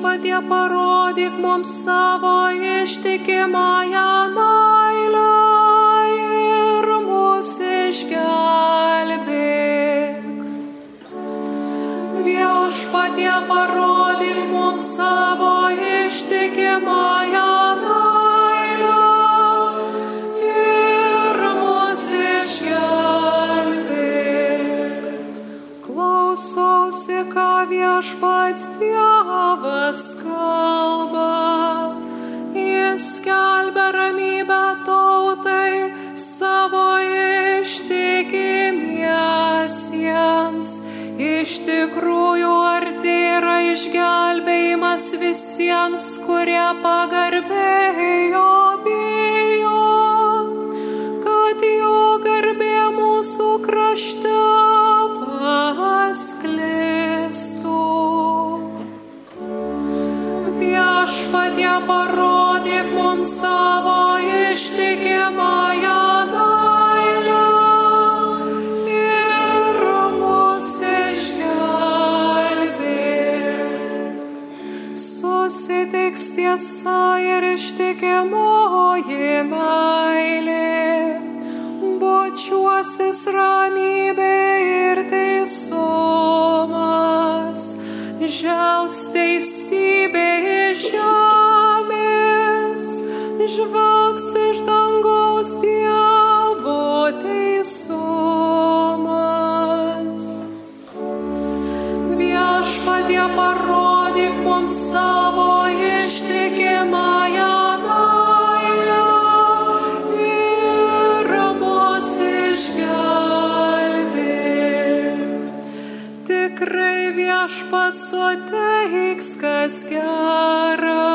viešpatie parodyk mums savo ištikimąją meilę ir mūsų išgelbėk. Viešpatie parodyk mums savo ištikimąją Klausausi, ką viešpats Dievas kalba. Jis skelbia ramybę tautai savo ištikimiesiems. Iš tikrųjų, arti yra išgelbėjimas visiems, kurie pagarbiai parodyk mums savo ištikimąją meilę ir mūsų išgelbėk. Susitiks tiesa ir ištikimoji žvelgs iš dangaus Dievo teisumas. Viešpatie parodyk mums savo ištikimąją. Tikrai viešpats suteiks, kas gera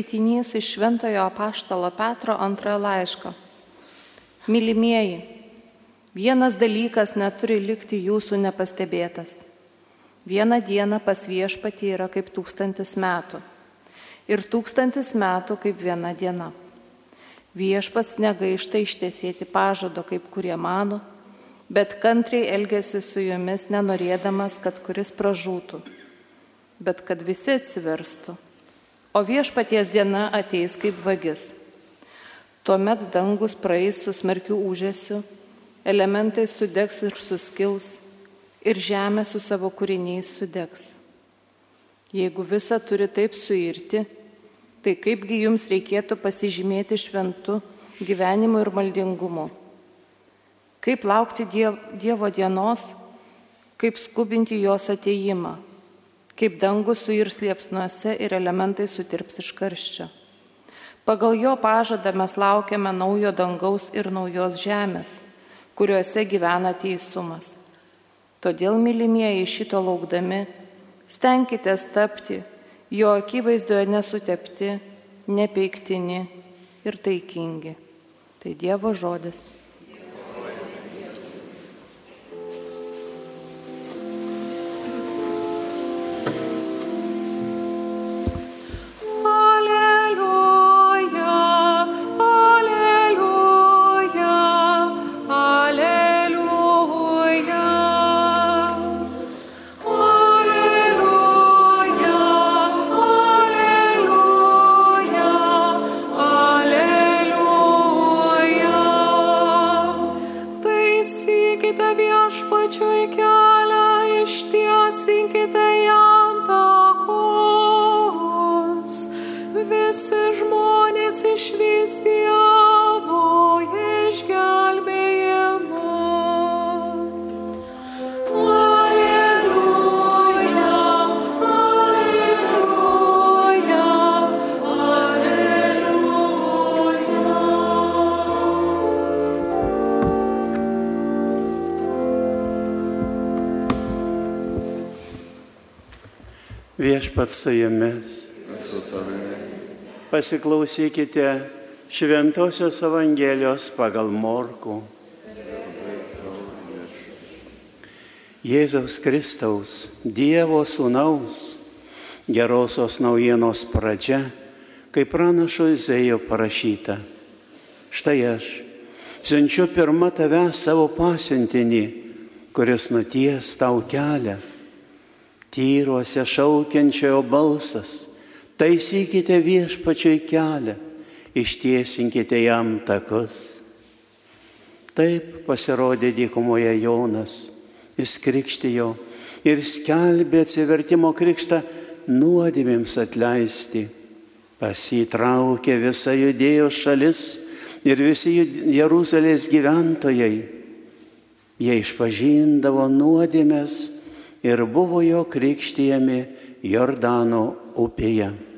Skaitinys iš Šventojo apaštalo Petro antrojo laiško. Mylimieji, vienas dalykas neturi likti jūsų nepastebėtas. Viena diena pas viešpatį yra kaip tūkstantis metų ir tūkstantis metų kaip viena diena. Viešpats negaišta ištiesėti pažado, kaip kurie mano, bet kantriai elgesi su jumis, nenorėdamas, kad kuris pražūtų, bet kad visi atsiverstų. O viešpaties diena ateis kaip vagis. Tuomet dangus praeis su smarkiu užėsiu, elementai sudegs ir suskils, ir žemė su savo kūriniais sudegs. Jeigu visa turi taip suirti, tai kaipgi jums reikėtų pasižymėti šventu gyvenimu ir maldingumu? Kaip laukti Dievo dienos, kaip skubinti jos ateimą, kaip dangus suirs liepsnuose ir elementai sutirps iš karščio. Pagal jo pažadą mes laukiame naujo dangaus ir naujos žemės, kuriuose gyvena teisumas. Todėl, mylimieji, šito laukdami, stenkitės tapti jo akivaizdoje nesutepti, nepeiktini ir taikingi. Tai Dievo žodis. visi žmonės išvys Dievo išgelbėjimą. Alleluja, alleluja, alleluja. Viešpats su jumis Pasiklausykite Šventojios Evangelijos pagal Morku. Jėzaus Kristaus, Dievo Sūnaus, gerosios naujienos pradžia, kaip pranašo Izėjo parašyta. Štai aš siunčiu pirmą tave savo pasiuntinį, kuris nuties tau kelią. Tyruose šaukiančiojo balsas, taisykite viešpačiai kelią, ištiesinkite jam takus. Taip pasirodė dykumoje Jonas, jis krikštijo ir skelbė atsivertimo krikštą nuodėmėms atleisti. Pasitraukė visa judėjos šalis ir visi Jeruzalės gyventojai. Jie išpažindavo nuodėmės ir buvo jo krikštijami Jordano upėje.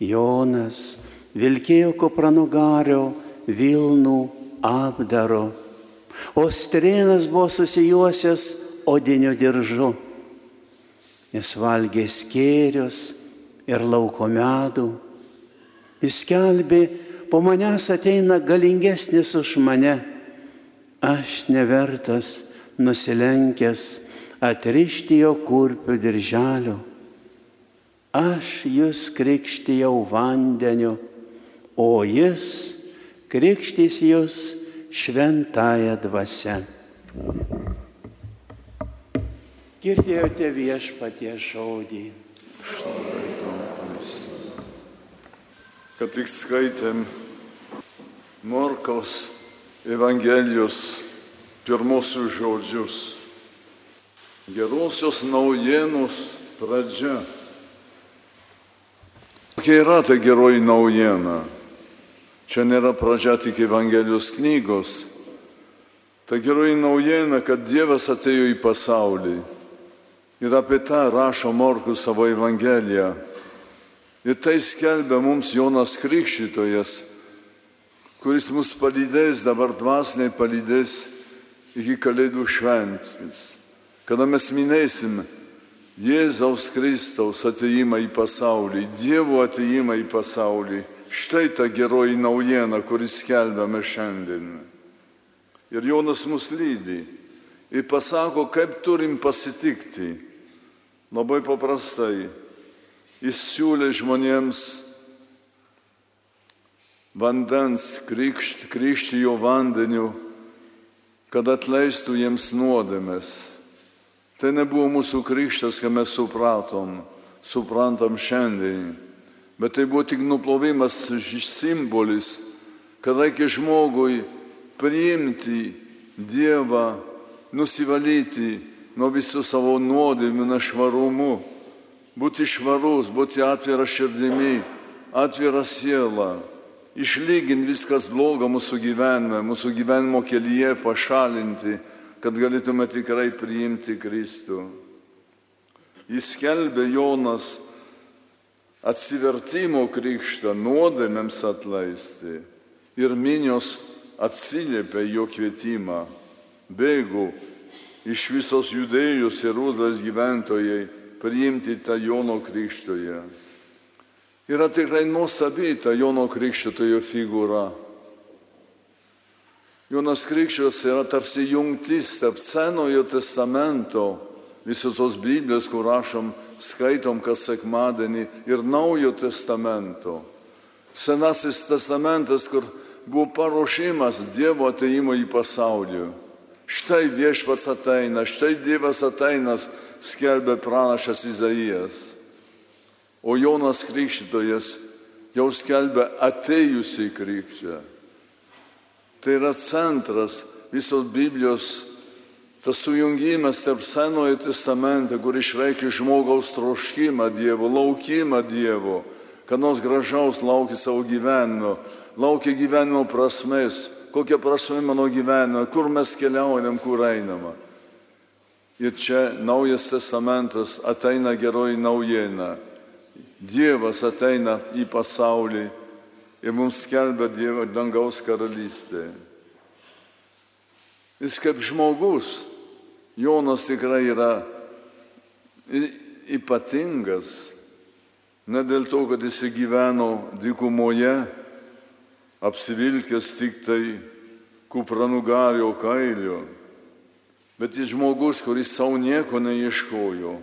Jonas vilkėjo kupranugario Vilnų apdaro, o strėnas buvo susijuosęs odiniu diržu. Jis valgė skėrius ir lauko medų. Jis kelbė, po manęs ateina galingesnis už mane. Aš nevertas, nusilenkęs, atrišti jo kurpių dirželio. Aš jūs krikštijau vandeniu, o jis krikštys jūs šventąją dvasę. Girdėjote viešpatie žodį. Kad tik skaitėm Morkaus Evangelijos pirmosius žodžius. Gerosios naujienos pradžia. Kokia yra ta geroji naujiena? Čia nėra pradžia tik Evangelijos knygos. Ta geroji naujiena, kad Dievas atėjo į pasaulį. Ir apie tą rašo Morkus savo Evangeliją. Ir tai skelbia mums Jonas Krikščitojas, kuris mus palydės, dabar dvasiniai palydės iki Kalėdų šventės. Kada mes minėsim Jėzaus Kristaus ateimą į pasaulį, Dievo ateimą į pasaulį, štai ta geroji naujiena, kuris skelbiame šiandien. Ir Jonas mus lydi ir pasako, kaip turim pasitikti. Labai paprastai. Jis siūlė žmonėms vandens krikšti, jo vandeniu, kad atleistų jiems nuodėmės. Tai nebuvo mūsų krikštas, ką mes supratom, suprantam šiandien, bet tai buvo tik nuplovimas simbolis, kad reikia žmogui priimti Dievą, nusivalyti nuo visų savo nuodėmių, nešvarumų, būti švarus, būti atvira širdimi, atvira siela, išlyginti viskas bloga mūsų gyvenime, mūsų gyvenimo kelyje pašalinti, kad galėtume tikrai priimti Kristų. Jis skelbė Jonas atsivertimo krikštą nuodėmėms atleisti ir minios atsiliepė jo kvietimą, bėgų iš visos judėjus Jeruzalės gyventojai priimti tą Jono krikštoje. Yra tikrai nuostabi ta Jono krikščiotojo figūra. Jonas Krikščios yra tarsi jungtis tarp Senojo testamento, visos tos Biblijos, kur rašom, skaitom kas sekmadienį, ir Naujo testamento. Senasis testamentas, kur buvo paruošimas Dievo ateimo į pasaulį. Štai viešpats ateina, štai Dievas ateina, skelbė pranašas Izaijas. O Jonas Krikščitojas jau skelbė atėjusiai krikščią. Tai yra centras visos Biblijos, tas sujungimas tarp Senojo testamento, kur išreikia žmogaus troškimą Dievo, laukimą Dievo, kad nors gražaus laukia savo gyvenimo, laukia gyvenimo prasmės, kokia prasme mano gyvenime, kur mes keliaujam, kur einama. Ir čia naujas testamentas ateina geroji naujiena. Dievas ateina į pasaulį ir mums skelbia Dievo dangaus karalystė. Jis kaip žmogus, Jonas tikrai yra ypatingas ne dėl to, kad jis gyveno dykumoje, apsivilkęs tik tai kupranugario kailio, bet jis žmogus, kuris savo nieko neieškojo.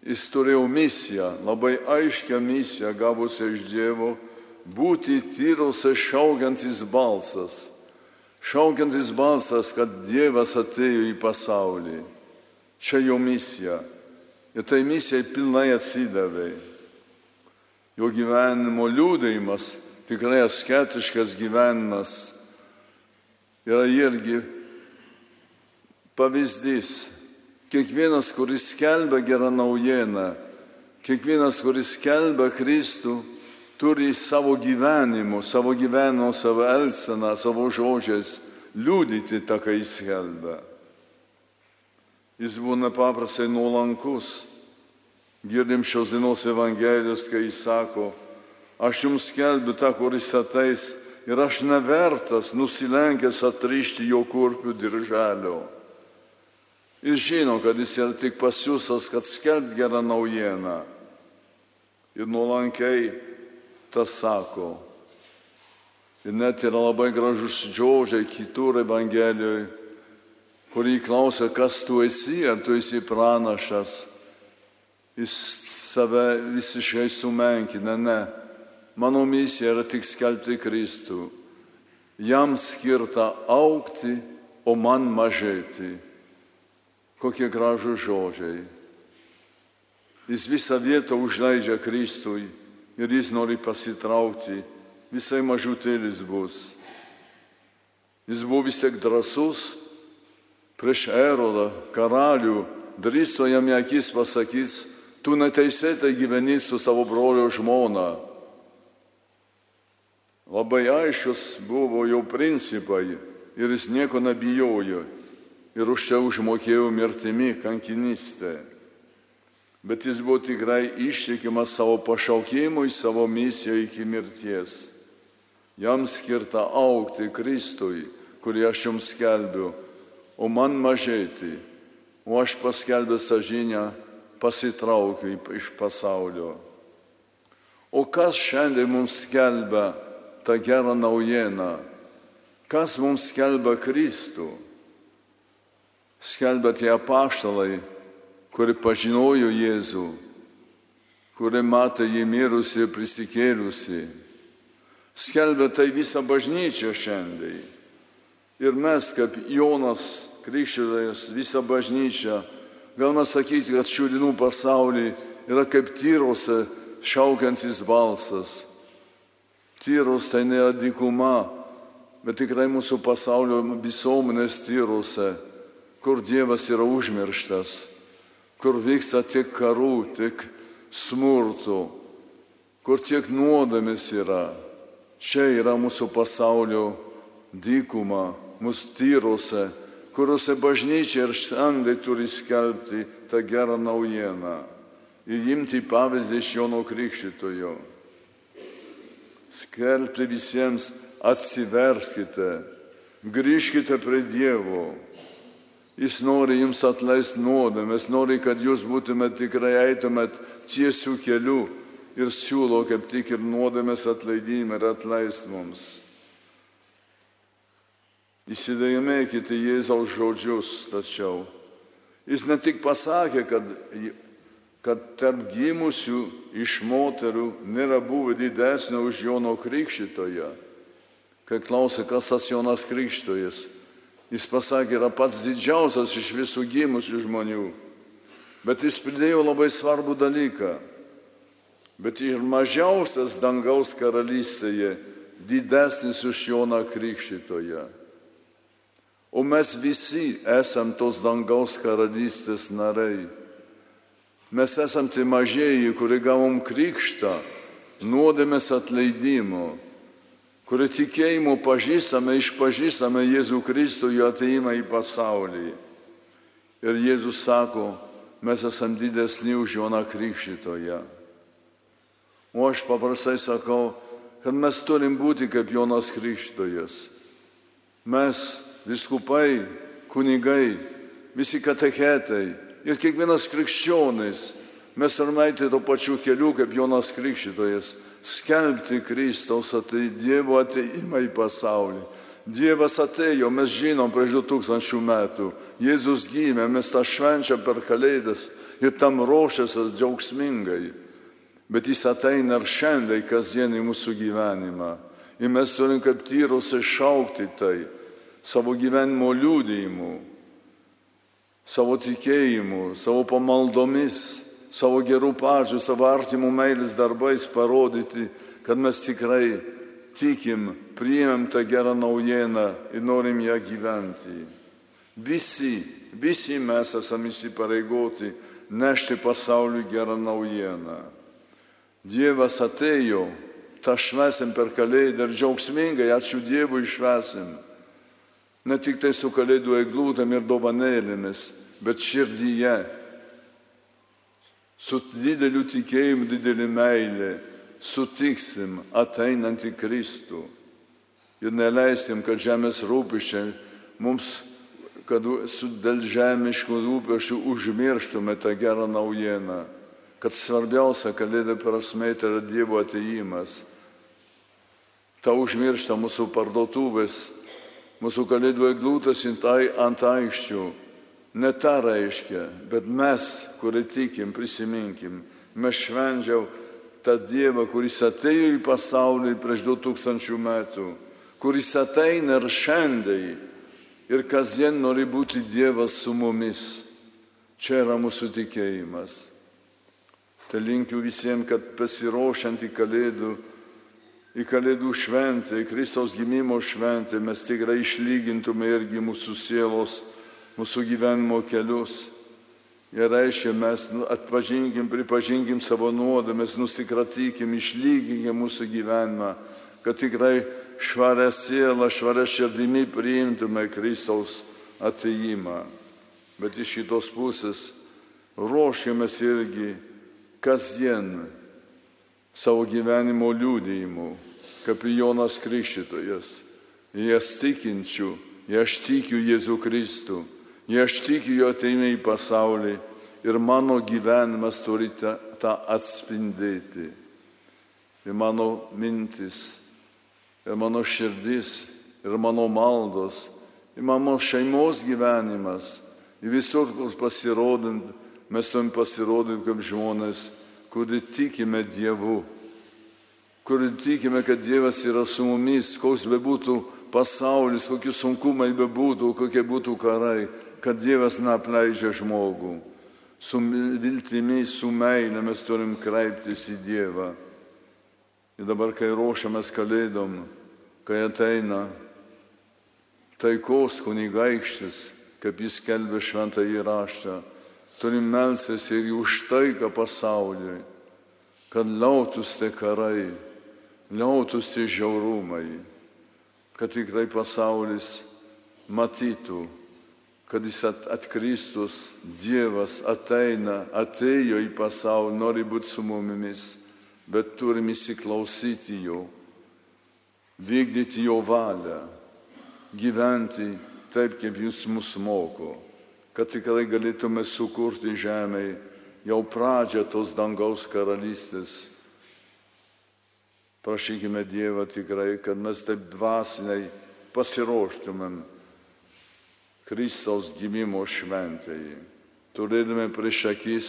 Jis turėjo misiją, labai aiškę misiją gavusią iš Dievo, būti tyrose šaukiantis balsas. Šaukiantis balsas, kad Dievas atėjo į pasaulį. Čia jo misija. Ir tai misijai pilnai atsidavė. Jo gyvenimo liūdėjimas, tikrai asketiškas gyvenimas, yra irgi pavyzdys. Kiekvienas, kuris skelbia gerą naujieną, kiekvienas, kuris skelbia Kristų, turi savo gyvenimu, savo gyvenimu, savo elseną, savo žodžiais liūdyti tą, ką jis skelbia. Jis būna paprastai nuolankus. Girdim šios dienos Evangelijos, kai jis sako, aš jums skelbiu tą, kuris ateis ir aš nevertas nusilenkęs atrišti jo kurpių dirželio. Jis žino, kad jis yra tik pasiūsas, kad skelbt gerą naujieną. Ir nuolankiai tas sako. Ir net yra labai gražus žodžiai kitur Evangelijoje, kurį klausia, kas tu esi, ar tu esi pranašas. Jis save visiškai sumenkina, ne. Mano misija yra tik skelbti Kristų. Jam skirta aukti, o man mažėti. Kokie gražų žodžiai. Jis visą vietą užleidžia Kristui ir jis nori pasitraukti. Visai mažutėlis bus. Jis buvo vis tiek drasus prieš erodą, karalių, drįsto jam į akis pasakys, tu neteisėtai gyveni su savo brolio žmona. Labai aiškus buvo jo principai ir jis nieko nebijojo ir už čia užmokėjo mirtimi kankinystę. Bet jis buvo tikrai ištikimas savo pašaukimui, savo misijoje iki mirties. Jam skirta aukti Kristui, kurį aš jums skelbiu, o man mažėti, o aš paskelbęs tą žinią pasitraukiu iš pasaulio. O kas šiandien mums skelbia tą gerą naujieną? Kas mums skelbia Kristų? Skelbia tie apaštalai, kurie pažinojo Jėzų, kurie matė jį mirusi ir prisikėlusi. Skelbia tai visą bažnyčią šiandien. Ir mes, kaip Jonas Krikščiotojas, visą bažnyčią, galima sakyti, kad šių dienų pasaulyje yra kaip tyrose šaukiantis balsas. Tyros tai nėra dykuma, bet tikrai mūsų pasaulio visuomenės tyrose, kur Dievas yra užmirštas, kur vyksta tiek karų, tiek smurtų, kur tiek nuodėmės yra. Čia yra mūsų pasaulio dykuma, mūsų tyrose, kuriuose bažnyčia ir šiandien turi skelbti tą gerą naujieną ir imti pavyzdį iš Jono Krikščitojo. Skelbti visiems atsiverskite, grįžkite prie Dievo. Jis nori jums atleisti nuodėmės, nori, kad jūs būtumėte tikrai eitumėt tiesių kelių ir siūlo kaip tik ir nuodėmės atleidimą ir atleist mums. Įsidėjimėkite Jėzaus žodžius, tačiau jis ne tik pasakė, kad, kad tarp gimusių iš moterų nėra buvę didesnio už Jono Krikščitoje. Kai klausė, kas tas Jonas Krikštojas, jis pasakė, yra pats didžiausias iš visų gimusių žmonių. Bet jis pridėjo labai svarbų dalyką. Bet ir mažiausias dangaus karalystėje didesnis už Joną Krikščitoje. O mes visi esam tos dangaus karalystės nariai. Mes esam tie mažieji, kurie gavom krikštą, nuodėmės atleidimo, kurie tikėjimo pažįstame, išpažįstame Jėzų Kristų jo ateimą į pasaulį. Ir Jėzus sako, mes esam didesni už Joną Krikščitoje. O aš paprastai sakau, kad mes turim būti kaip Jonas Krikštojas. Mes viskupai, kunigai, visi katechetai ir kiekvienas krikščionis Mes turime eiti to pačiu keliu kaip Jonas Krikščitojas - skelbti Kristaus atei Dievo ateimą į pasaulį. Dievas atėjo, mes žinom prieš 2000 metų. Jėzus gimė, mes tą švenčiam per kalėdas ir tam ruošiasi džiaugsmingai. Bet jis ateina ir šiandien kasdien į mūsų gyvenimą. Ir mes turim kaip tyrus iššaukti tai savo gyvenimo liūdėjimu, savo tikėjimu, savo pamaldomis, savo gerų pažiūrų, savo artimų meilės darbais parodyti, kad mes tikrai tikim, priėmėm tą gerą naujieną ir norim ją gyventi. Visi, visi mes esame įsipareigoti nešti pasauliui gerą naujieną. Dievas atėjo, tą švesim per kalėdą ir džiaugsmingai, ačiū Dievui, švesim. Ne tik tai su kalėdų eglūtėm ir dovanėlėmis, bet širdyje, su dideliu tikėjimu, didelį meilę, sutiksim ateinantį Kristų ir neleisim, kad žemės rūpiščiai mums, kad dėl žemiškų rūpešių užmirštume tą gerą naujieną, kad svarbiausia kalėdų prasme tai yra Dievo ateimas. Ta užmiršta mūsų parduotuvės, mūsų kalėdų eglūtas ant aikščių. Ne tą reiškia, bet mes, kurie tikim, prisiminkim, mes švenčiam tą Dievą, kuris atėjo į pasaulį prieš 2000 metų, kuris ateina ir šiandien ir kasdien nori būti Dievas su mumis. Čia yra mūsų tikėjimas. Tai linkiu visiems, kad pasiruošiant į kalėdų, į kalėdų šventę, į Kristaus gimimo šventę, mes tikrai išlygintume irgi mūsų sielos, mūsų gyvenimo kelius. Ir reiškia, mes nu, atpažinkim, pripažinkim savo nuodėmės, nusikratykim, išlyginkim mūsų gyvenimą, kad tikrai švarę sielą, švarę širdimi priimtume Kristaus ateimą. Bet iš šitos pusės ruošiamės irgi kasdien savo gyvenimo liūdėjimu, kaip Jonas Krikščitojas. Aš tikinčių, aš tikiu Jėzų Kristų, jie aš tikiu jo ateimą į pasaulį ir mano gyvenimas turi tą, atspindėti. Ir mano mintis, ir mano širdis, ir mano maldos, ir mano šeimos gyvenimas, ir visur, kur pasirodant, mes turim pasirodyti kaip žmonės, kurie tikime Dievu, kurie tikime, kad Dievas yra su mumis, koks bebūtų pasaulis, kokie sunkumai bebūtų, kokie būtų karai, kad Dievas neapleidžia žmogų. Su viltimi, su meilė mes turim kreiptis į Dievą. Ir dabar, kai ruošiamės kalėdom, kai ateina taikos kunigaikštis, kaip jis kelbė šventą įraštą, turim melsis ir už taiką pasauliui, kad liautųsi karai, liautųsi žiaurumai, kad tikrai pasaulis matytų, kad jis atkristus, Dievas ateina, atėjo į pasaulį, nori būti su mumis, bet turim įsiklausyti jo, vykdyti jo valią, gyventi taip, kaip jis mus moko kad tikrai galėtume sukurti žemėje jau pradžią tos dangaus karalystės. Prašykime Dievą tikrai, kad mes taip dvasiniai pasiruoštumėm Kristaus gimimo šventėjai. Turėtume prieš akis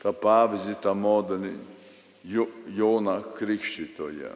tą pavyzdį, tą modelį Joną Krikščitoje.